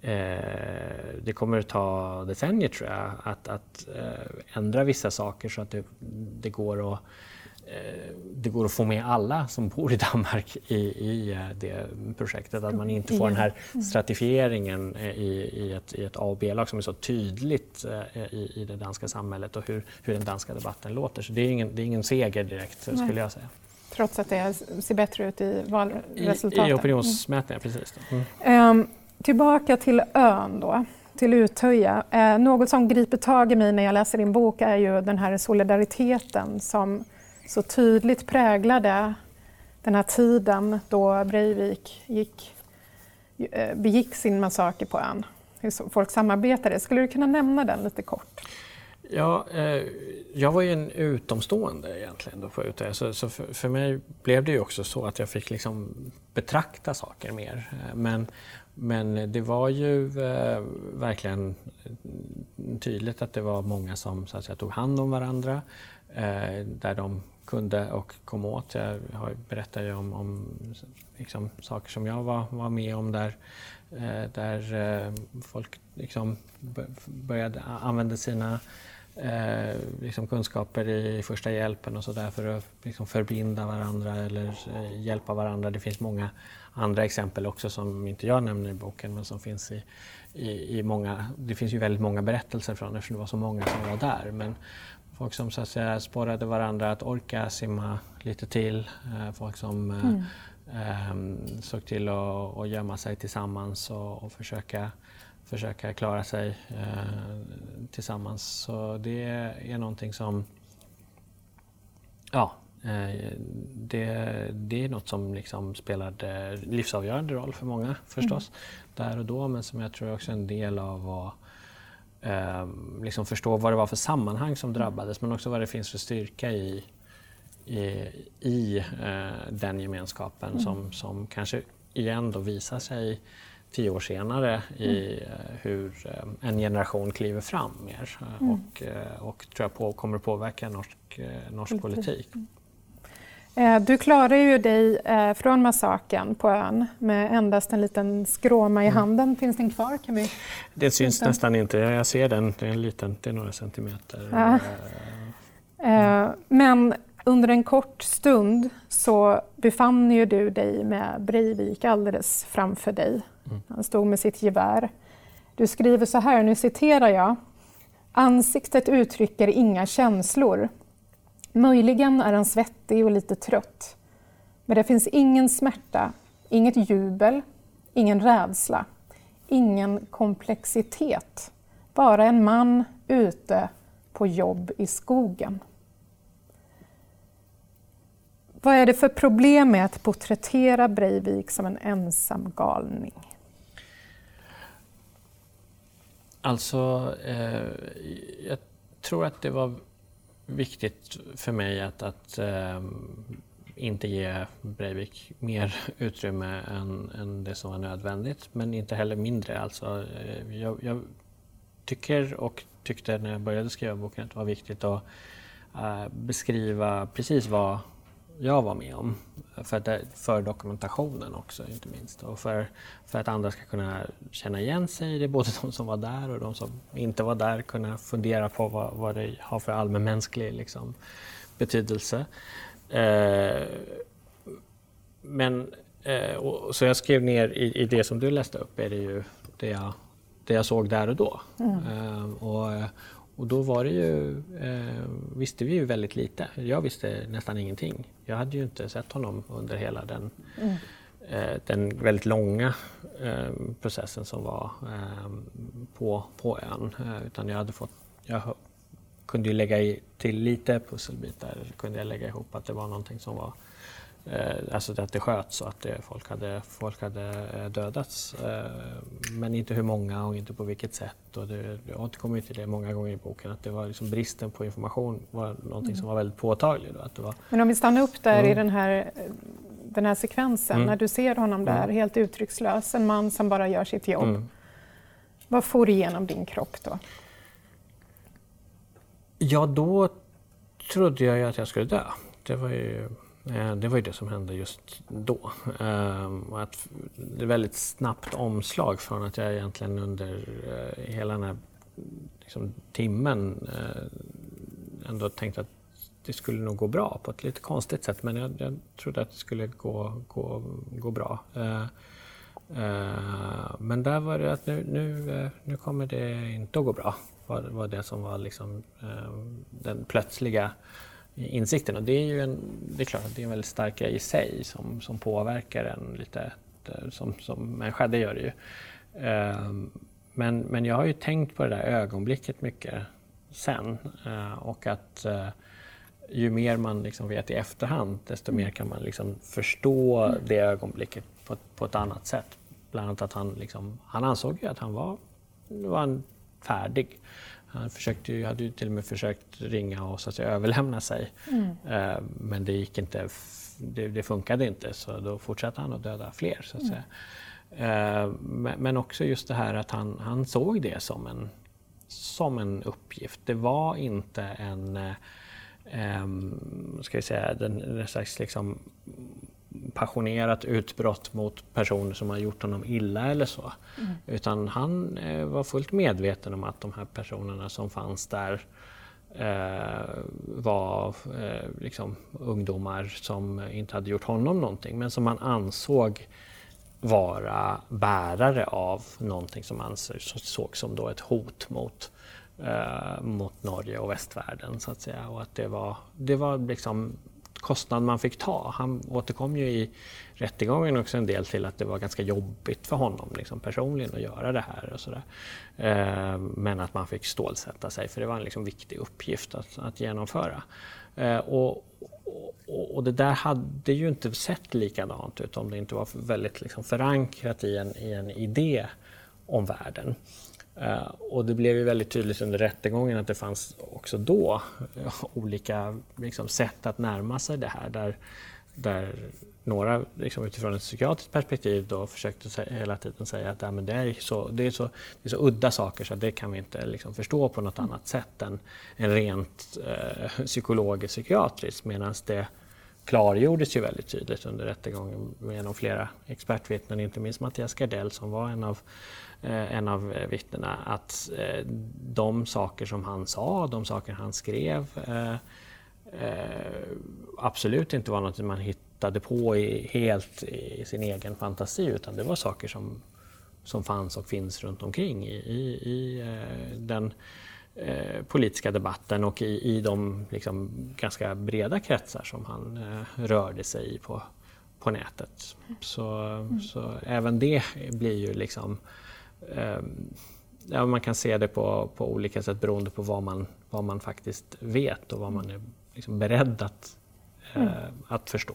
eh, det kommer att ta decennier tror jag att, att eh, ändra vissa saker så att det, det går att det går att få med alla som bor i Danmark i, i eh, det projektet. Att man inte får den här mm. stratifieringen eh, i, i ett, i ett A och B-lag som är så tydligt i, i det danska samhället och hur, hur den danska debatten låter. Så det är ingen, det är ingen seger direkt Nej. skulle jag säga. Trots att det ser bättre ut i valresultaten? I, i opinionsmätningar, mm. precis. Mm. Um, tillbaka till ön då till Utöja. Eh, något som griper tag i mig när jag läser din bok är ju den här solidariteten som så tydligt präglade den här tiden då Breivik gick, eh, begick sin massaker på ön. Hur folk samarbetade. Skulle du kunna nämna den lite kort? Ja, eh, jag var ju en utomstående egentligen då på UT. Så, så för, för, mig blev det ju också så att jag fick liksom betrakta saker mer. Eh, men, men det var ju eh, verkligen tydligt att det var många som så att säga, tog hand om varandra. Eh, där de kunde och kom åt. Jag berättade ju om, om liksom, saker som jag var, var med om där, eh, där eh, folk liksom började använda sina eh, liksom kunskaper i första hjälpen och sådär för att liksom förbinda varandra eller eh, hjälpa varandra. Det finns många andra exempel också som inte jag nämner i boken men som finns i, i, i många, det finns ju väldigt många berättelser från eftersom det var så många som var där. Men folk som så att säga sporrade varandra att orka simma lite till, eh, folk som eh, mm. eh, såg till att, att gömma sig tillsammans och, och försöka försöka klara sig eh, tillsammans. Så det är någonting som ja, eh, det, det är något som liksom spelade livsavgörande roll för många förstås, mm. där och då, men som jag tror också är en del av att eh, liksom förstå vad det var för sammanhang som drabbades, men också vad det finns för styrka i, i, i eh, den gemenskapen mm. som, som kanske igen då visar sig tio år senare i mm. Eh, hur eh, en generation kliver fram mer eh, mm. och, och tror jag på, kommer att påverka norsk, norsk politik. Mm. Du klarar ju dig från massaken på ön med endast en liten skråma i mm. handen. Finns den kvar? Kan vi... Det syns den? nästan inte. Jag ser den. Det är, en liten, det är några centimeter. Ja. Men under en kort stund så befann ju du dig med Breivik alldeles framför dig. Mm. Han stod med sitt gevär. Du skriver så här, nu citerar jag. Ansiktet uttrycker inga känslor. Möjligen är han svettig och lite trött. Men det finns ingen smärta, inget jubel, ingen rädsla, ingen komplexitet. Bara en man ute på jobb i skogen. Vad är det för problem med att porträttera Breivik som en ensam galning? Alltså, eh, jag tror att det var viktigt för mig att, att eh, inte ge Breivik mer utrymme än, än, det som var nödvändigt, men inte heller mindre. Alltså, eh, jag, jag, tycker och tyckte när jag började skriva boken att det var viktigt att uh, beskriva precis vad jag var med om. För, att, för dokumentationen också inte minst. Och för, för att andra ska kunna känna igen sig i det, både de som var där och de som inte var där, kunna fundera på vad, vad det har för allmänmänsklig liksom, betydelse. Eh, men, eh, och, så jag skrev ner i, i, det som du läste upp, är det ju det jag, det jag såg där och då. Mm. Eh, och, och då var det ju, eh, visste vi ju väldigt lite. Jag visste nästan ingenting. Jag hade ju inte sett honom under hela den, mm. eh, den väldigt långa eh, processen som var eh, på, på ön. Eh, utan jag hade fått, jag kunde ju lägga i, till lite pusselbitar, kunde jag lägga ihop att det var någonting som var alltså att det sköts och att det, folk, hade, folk hade eh, dödats. Eh, men inte hur många och inte på vilket sätt. Och det, jag återkommer till det många gånger i boken att det var liksom bristen på information var någonting mm. som var väldigt påtagligt. Att det var... Men om vi stannar upp där mm. i den här, den här sekvensen, mm. när du ser honom där mm. helt uttryckslös, en man som bara gör sitt jobb. Mm. Vad får igenom din kropp då? Ja, då trodde jag ju att jag skulle dö. Det var ju Eh, Eh, det var ju det som hände just då. Ehm, att det är väldigt snabbt omslag från att jag egentligen under eh, hela den här liksom, timmen eh, ändå tänkte att det skulle nog gå bra på ett lite konstigt sätt men jag, jag trodde att det skulle gå, gå, gå bra. Men där var det att nu, nu, nu kommer det inte att gå bra. var, var det som var liksom den plötsliga insikten. Och det är ju en, det är klart att det är en väldigt stark grej i sig som, som påverkar en lite eh, som, som människa, det gör det ju. Ehm, men, men jag har ju tänkt på det där ögonblicket mycket sen eh, och att eh, ju mer man liksom vet i efterhand desto mer kan man liksom förstå det ögonblicket på, på ett annat sätt. Bland annat att han, liksom, han ansåg ju att han var, var färdig. Han försökte ju, hade ju till och med försökt ringa och så att säga, överlämna sig. Mm. Eh, men det gick inte, det, det, funkade inte så då fortsatte han att döda fler. Så att mm. säga. Eh, men också just det här att han, han såg det som en, som en uppgift. Det var inte en, eh, ska vi säga, den, den slags liksom passionerat utbrott mot personer som har gjort honom illa eller så. Mm. Utan han eh, var fullt medveten om att de här personerna som fanns där eh, var eh, liksom ungdomar som inte hade gjort honom någonting men som han ansåg vara bärare av någonting som ansågs som då ett hot mot, eh, mot Norge och västvärlden så att säga. Och att det var, det var liksom kostnad man fick ta. Han återkom ju i rättegången också en del till att det var ganska jobbigt för honom liksom, personligen att göra det här. och sådär. Eh, men att man fick stålsätta sig för det var en liksom, viktig uppgift att, att genomföra. Eh, och, och, och, det där hade ju inte sett likadant ut om det inte var väldigt liksom, förankrat i en, i en idé om världen. Uh, och det blev ju väldigt tydligt under rättegången att det fanns också då uh, olika liksom, sätt att närma sig det här. Där, där några liksom, utifrån ett psykiatriskt perspektiv då försökte hela tiden säga att ja, men det, är så, det, är så, det är så udda saker så det kan vi inte liksom, förstå på något annat sätt än, än rent uh, psykologiskt psykiatriskt. Medan det klargjordes ju väldigt tydligt under rättegången genom flera expertvittnen, inte minst Mattias Gardell som var en av Eh, en av eh, vittnena, att eh, de saker som han sa, de saker han skrev absolut inte var något man hittade på i, helt i sin egen fantasi utan det var saker som, som fanns och finns runt omkring i, i, i den eh, politiska debatten och i, i de liksom, ganska breda kretsar som han eh, rörde sig i på, på nätet. Så, mm. så även det blir ju liksom ja, man kan se det på, på olika sätt beroende på vad man, vad man faktiskt vet och vad man är liksom beredd att, mm. eh, att förstå.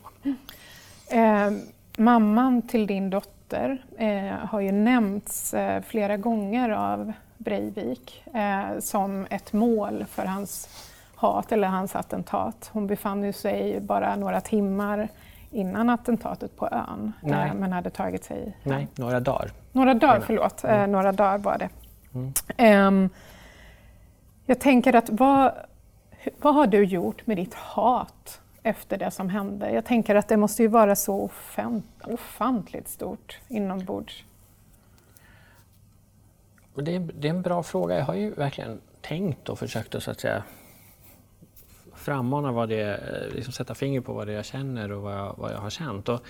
Eh, mamman till din dotter eh, har ju nämnts eh, flera gånger av Breivik eh, som ett mål för hans hat eller hans attentat. Hon befann sig bara några timmar innan attentatet på ön Nej. men hade tagit sig. Nej, några dagar. Några dagar, förlåt. Mm. Eh, några dagar var det. Mm. Um, jag tänker att vad, vad har du gjort med ditt hat efter det som hände? Jag tänker att det måste ju vara så ofant, ofantligt stort inombords. Det är, det är en bra fråga. Jag har ju verkligen tänkt och försökt att, så att säga, frammana vad det, eh, liksom sätta finger på vad det är jag känner och vad jag, vad jag har känt. Och,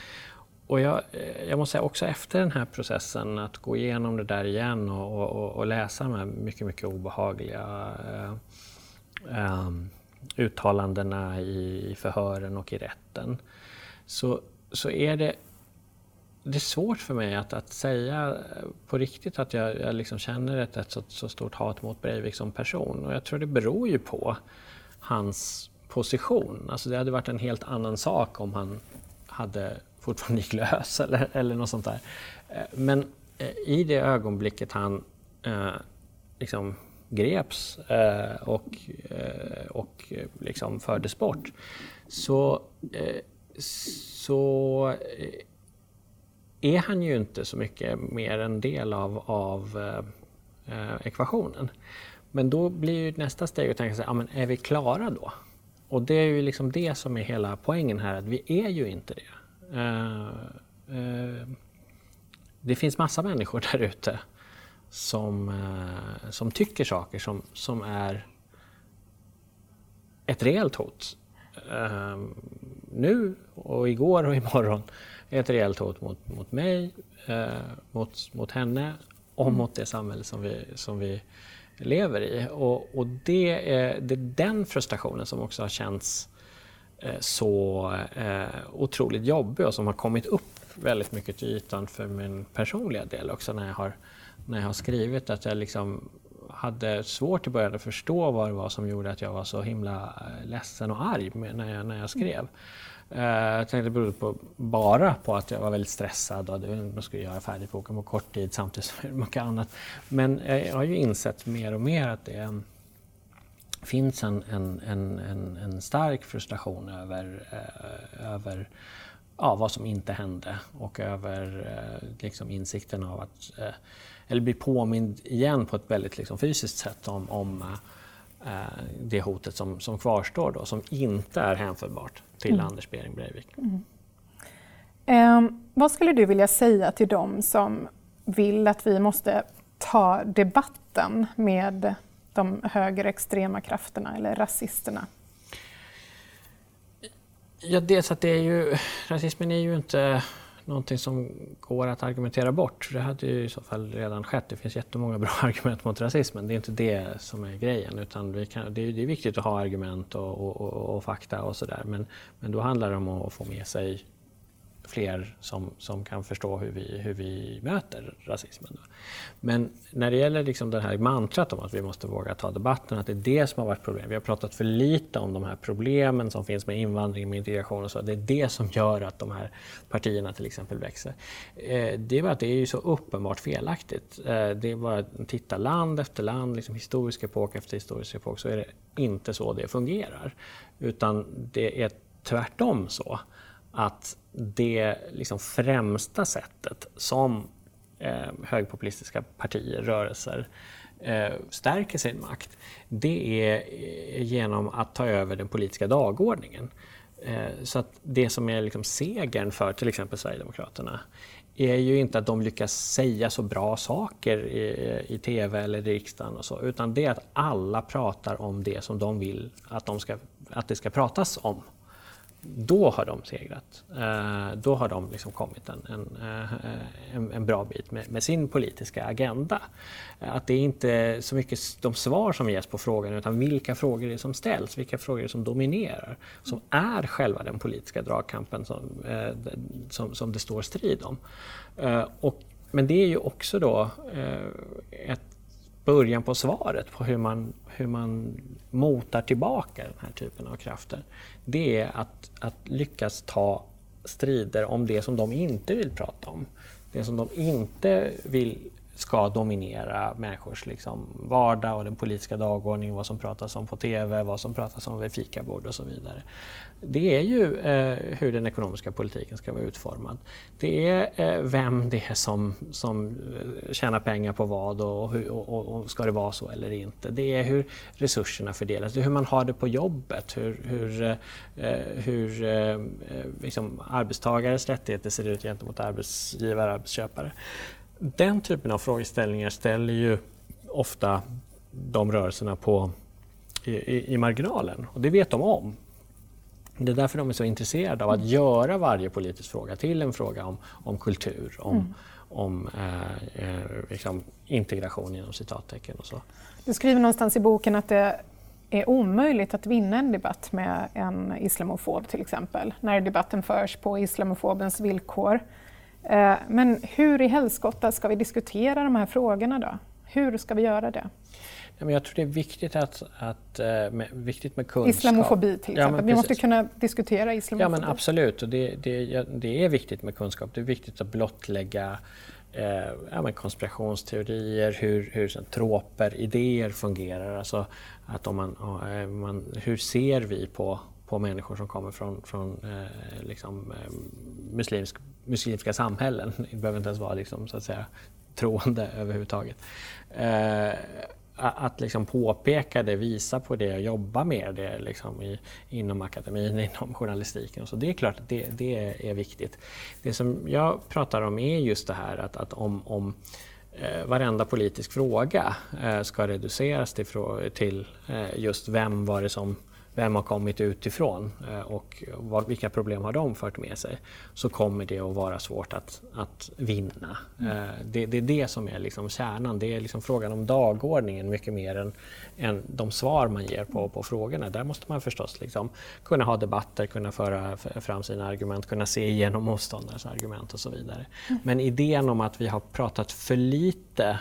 och jag, eh, jag måste säga också efter den här processen att gå igenom det där igen och, och, och läsa de här mycket, mycket obehagliga eh, eh, uttalandena i, i förhören och i rätten så, så är det det är svårt för mig att, att säga på riktigt att jag, jag liksom känner ett, ett så, så, stort hat mot Breivik som person. Och jag tror det beror ju på hans position. Alltså det hade varit en helt annan sak om han hade fortfarande gick lös eller, eller något sånt där. Eh, men eh, i det ögonblicket han eh, liksom greps eh, och, eh, och liksom fördes bort så, eh, så eh, är han ju inte så mycket mer en del av, av ekvationen. Men då blir ju nästa steg att tänka sig, ja, men är vi klara då? Och det är ju liksom det som är hela poängen här, att vi är ju inte det. Uh, uh, det finns massa människor där ute som, uh, som tycker saker som, som är ett reellt hot. nu och igår och imorgon är ett reellt hot mot, mot mig, mot, mot henne och mm. mot det samhälle som vi, som vi lever i. Och, och det, är, det är den frustrationen som också har känts eh, så eh, otroligt jobbig och som har kommit upp väldigt mycket till ytan för min personliga del också när jag har, när jag har skrivit att jag liksom hade svårt i början att förstå vad det var som gjorde att jag var så himla eh, ledsen och arg när jag, när jag skrev. Uh, jag tänkte det berodde på, bara på att jag var väldigt stressad och jag skulle göra färdigt boken på kort tid samtidigt som mycket annat. Men jag har ju insett mer och mer att det finns en, en, en, en, en stark frustration över, uh, över ja, vad som inte hände och över uh, liksom insikten av att, eller bli påmind igen på ett väldigt liksom, fysiskt sätt om, om det hotet som, som kvarstår då, som inte är hänförbart till mm. Anders Behring Breivik. Mm. Eh, vad skulle du vilja säga till dem som vill att vi måste ta debatten med de högerextrema krafterna eller rasisterna? Ja, dels att det är ju, rasismen är ju inte någonting som går att argumentera bort. Det hade ju i så fall redan skett. Det finns jättemånga bra argument mot rasismen. Det är inte det som är grejen. Utan vi kan, det, är, det är viktigt att ha argument och, och, och, och fakta och sådär. Men, men då handlar det om att få med sig fler som, som kan förstå hur vi, hur vi möter rasismen. Men när det gäller liksom det här mantrat om att vi måste våga ta debatten, att det är det som har varit problemet, Vi har pratat för lite om de här problemen som finns med invandring, med integration och så. Det är det som gör att de här partierna till exempel växer. Eh, det är bara att det är så uppenbart felaktigt. Eh, det är bara att titta land efter land, liksom historisk epok efter historisk epok, så är det inte så det fungerar. Utan det är tvärtom så att det liksom främsta sättet som eh, högpopulistiska partier, rörelser eh, stärker sin makt, det är eh, genom att ta över den politiska dagordningen. Eh, så att det som är liksom segern för till exempel Sverigedemokraterna är ju inte att de lyckas säga så bra saker i, i tv eller i riksdagen och så, utan det är att alla pratar om det som de vill att, de ska, att det ska pratas om då har de segrat. Eh, då har de liksom kommit en, en, eh, en, en bra bit med, med, sin politiska agenda. Att det är inte så mycket de svar som ges på frågan utan vilka frågor det är som ställs, vilka frågor det är som dominerar. Som är själva den politiska dragkampen som, eh, som, som det står strid om. Eh, och, men det är ju också då eh, ett början på svaret på hur man, hur man motar tillbaka den här typen av krafter. Det är att, att lyckas ta strider om det som de inte vill prata om. Det som de inte vill ska dominera människors liksom, vardag och den politiska dagordningen, vad som pratas om på TV, vad som pratas om vid fikabord och så vidare. Det är ju eh, hur den ekonomiska politiken ska vara utformad. Det är eh, vem det är som, som eh, tjänar pengar på vad och, hur, och, och, ska det vara så eller inte. Det är hur resurserna fördelas, det är hur man har det på jobbet, hur, hur, eh, eh hur eh, eh, liksom arbetstagares rättigheter ser ut gentemot arbetsgivare och arbetsköpare. Den typen av frågeställningar ställer ju ofta de rörelserna på, i, i, marginalen och det vet de om. Det är därför de är så intresserade av att mm. göra varje politisk fråga till en fråga om, om kultur, om, mm. om eh, eh, liksom integration inom citattecken och så. Du skriver någonstans i boken att det är omöjligt att vinna en debatt med en islamofob till exempel, när debatten förs på islamofobens villkor. Eh, men hur i helskotta ska vi diskutera de här frågorna då? Hur ska vi göra det? Jag tror det är viktigt, att, att, eh, med, viktigt med kunskap. Islamofobi till exempel. Ja, vi måste kunna diskutera islamofobi. Ja men absolut, och det, det, det är viktigt med kunskap. Det är viktigt att blottlägga eh, ja, konspirationsteorier, hur, hur så, troper, idéer fungerar. Alltså, att om man, eh, man, hur ser vi på, på människor som kommer från, från eh, liksom, eh, muslimsk muslimska samhällen. Det behöver inte ens vara liksom, så att säga, troende överhuvudtaget. Eh, att liksom påpeka det, visa på det, jobba med det liksom i, inom akademin, inom journalistiken. Och så. Det är klart att det, det, är viktigt. Det som jag pratar om är just det här att, att om, om eh, varenda politisk fråga eh, ska reduceras till, till eh, just vem var det som vem har kommit utifrån eh, och vad, vilka problem har de fört med sig, så kommer det att vara svårt att, att vinna. Mm. Det, det, är det som är liksom kärnan. Det är liksom frågan om dagordningen mycket mer än, än de svar man ger på, på frågorna. Där måste man förstås liksom kunna ha debatter, kunna föra fram sina argument, kunna se igenom motståndares argument och så vidare. Mm. Men idén om att vi har pratat för lite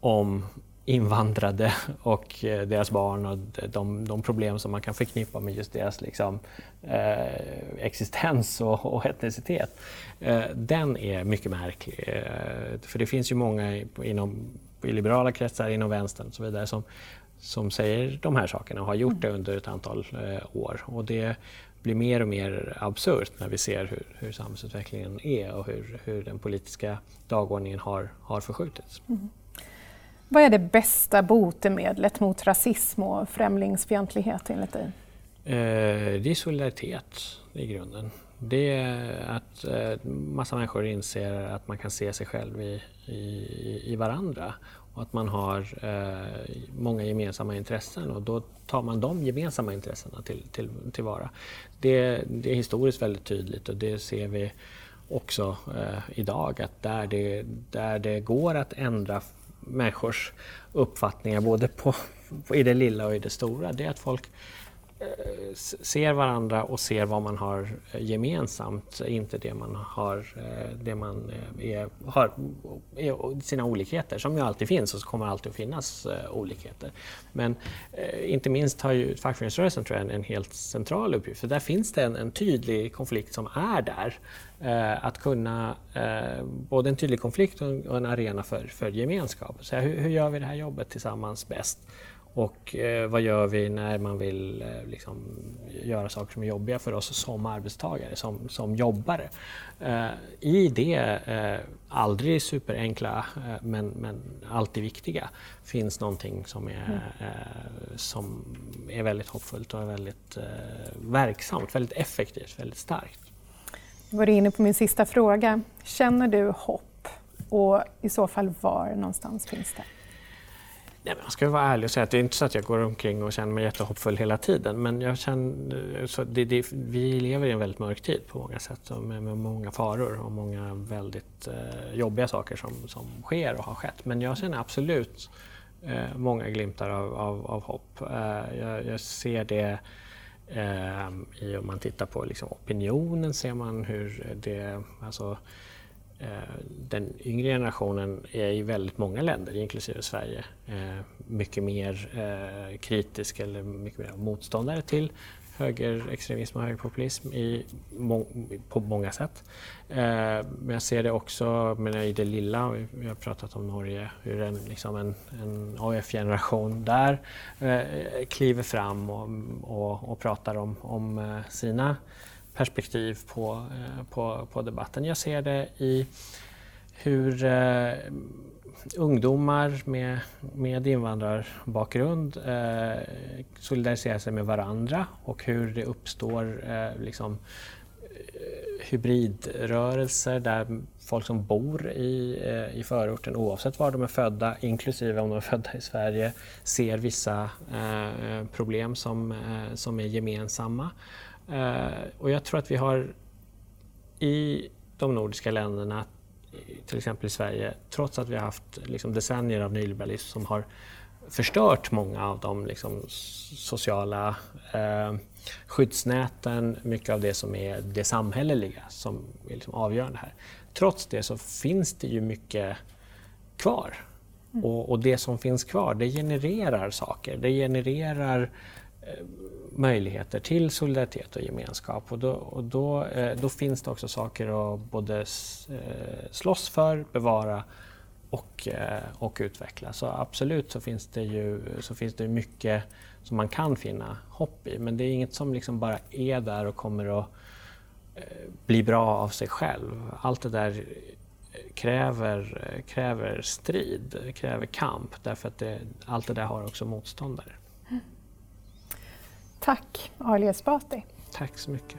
om invandrade och eh, deras barn och de, de, problem som man kan förknippa med just deras liksom, eh, existens och, och etnicitet. Eh, den är mycket märklig. Eh, för det finns ju många inom, i liberala kretsar, inom vänstern och så vidare som, som säger de här sakerna och har gjort det under ett antal eh, år. Och det blir mer och mer absurt när vi ser hur, hur samhällsutvecklingen är och hur, hur den politiska dagordningen har, har förskjutits. Mm. Vad är det bästa botemedlet mot rasism och främlingsfientlighet enligt dig? Eh, det är solidaritet i grunden. Det är att eh, massa människor inser att man kan se sig själv i, i, i varandra och att man har eh, många gemensamma intressen och då tar man de gemensamma intressena till, till, tillvara. Det, det är historiskt väldigt tydligt och det ser vi också eh, idag att där det, där det går att ändra människors uppfattningar både på, på, i det lilla och i det stora, det är att folk Eh, ser varandra och ser vad man har eh, gemensamt, inte det man har, eh, det man är, har sina olikheter som ju alltid finns och så kommer alltid att finnas olikheter. Men inte minst har ju fackföreningsrörelsen tror jag, en, en helt central uppgift för där finns det en, en tydlig konflikt som är där. att kunna, både en tydlig konflikt och en arena för, för gemenskap. Så hur, hur gör vi det här jobbet tillsammans bäst? Och eh, vad gör vi när man vill eh, liksom, göra saker som är jobbiga för oss som arbetstagare, som, som jobbare? Eh, I det, eh, aldrig superenkla eh, men, men alltid viktiga, finns någonting som är, mm. Eh, som är väldigt hoppfullt och väldigt verksamt, väldigt effektivt, väldigt starkt. Jag var inne på min sista fråga. Känner du hopp? Och i så fall var någonstans finns det? Nej, men jag ska vara ärlig och säga att det är inte så att jag går omkring och känner mig jättehoppfull hela tiden. Men jag känner, så det, det, vi lever i en väldigt mörk tid på många sätt med, med många faror och många väldigt eh, jobbiga saker som, som sker och har skett. Men jag känner absolut eh, många glimtar av, av, av hopp. Eh, jag, jag, ser det eh, i om man tittar på liksom, opinionen ser man hur det, alltså, Eh, den yngre generationen är i väldigt många länder, inklusive Sverige, eh, mycket mer eh, kritisk eller mycket mer motståndare till högerextremism och högerpopulism i, på många sätt. Men jag ser det också men i det lilla, vi har pratat om Norge, hur en, liksom en, en AF-generation där kliver fram och, och, och pratar om, om sina perspektiv på, eh, på, på debatten. Jag ser det i hur eh, ungdomar med, med invandrarbakgrund eh, solidariserar sig med varandra och hur det uppstår eh, liksom, eh, hybridrörelser där folk som bor i, eh, i förorten oavsett var de är födda, inklusive om de är födda i Sverige, ser vissa eh, problem som, eh, som är gemensamma. Eh, och jag tror att vi har i de nordiska länderna, till exempel i Sverige, trots att vi har haft liksom, decennier av nyliberalism som har förstört många av de liksom, sociala eh, skyddsnäten, mycket av det som är det samhälleliga som är liksom avgörande här. Trots det så finns det ju mycket kvar. Mm. Och, och, det som finns kvar, det genererar saker. Det genererar Eh, möjligheter till solidaritet och gemenskap. Och då, och då, eh, då finns det också saker att både eh, slåss för, bevara och, och utveckla. Så absolut så finns det ju så finns det mycket som man kan finna hopp i. Men det är inget som liksom bara är där och kommer att bli bra av sig själv. Allt det där kräver, kräver strid, kräver kamp därför att det, allt det där har också motståndare. Tack Ali Esbati. Tack så mycket.